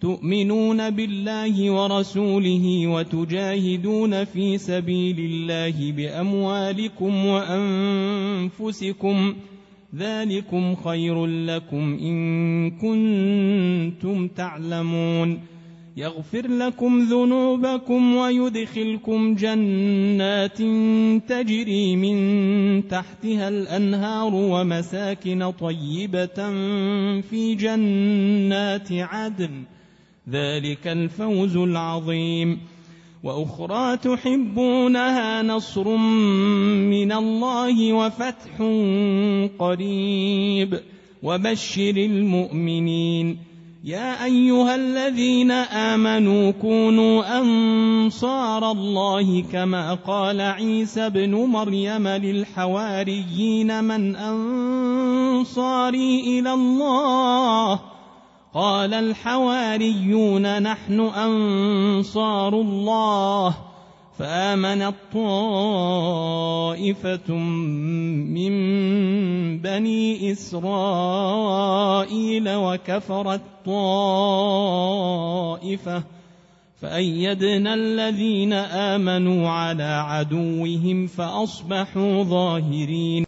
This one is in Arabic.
تؤمنون بالله ورسوله وتجاهدون في سبيل الله بأموالكم وأنفسكم ذلكم خير لكم إن كنتم تعلمون يغفر لكم ذنوبكم ويدخلكم جنات تجري من تحتها الأنهار ومساكن طيبة في جنات عدن ذلك الفوز العظيم. وأخرى تحبونها نصر من الله وفتح قريب. وبشر المؤمنين. يا أيها الذين آمنوا كونوا أنصار الله كما قال عيسى ابن مريم للحواريين من أنصاري إلى الله قال الحواريون نحن أنصار الله فامنت طائفه من بني إسرائيل وكفرت طائفه فأيدنا الذين آمنوا على عدوهم فأصبحوا ظاهرين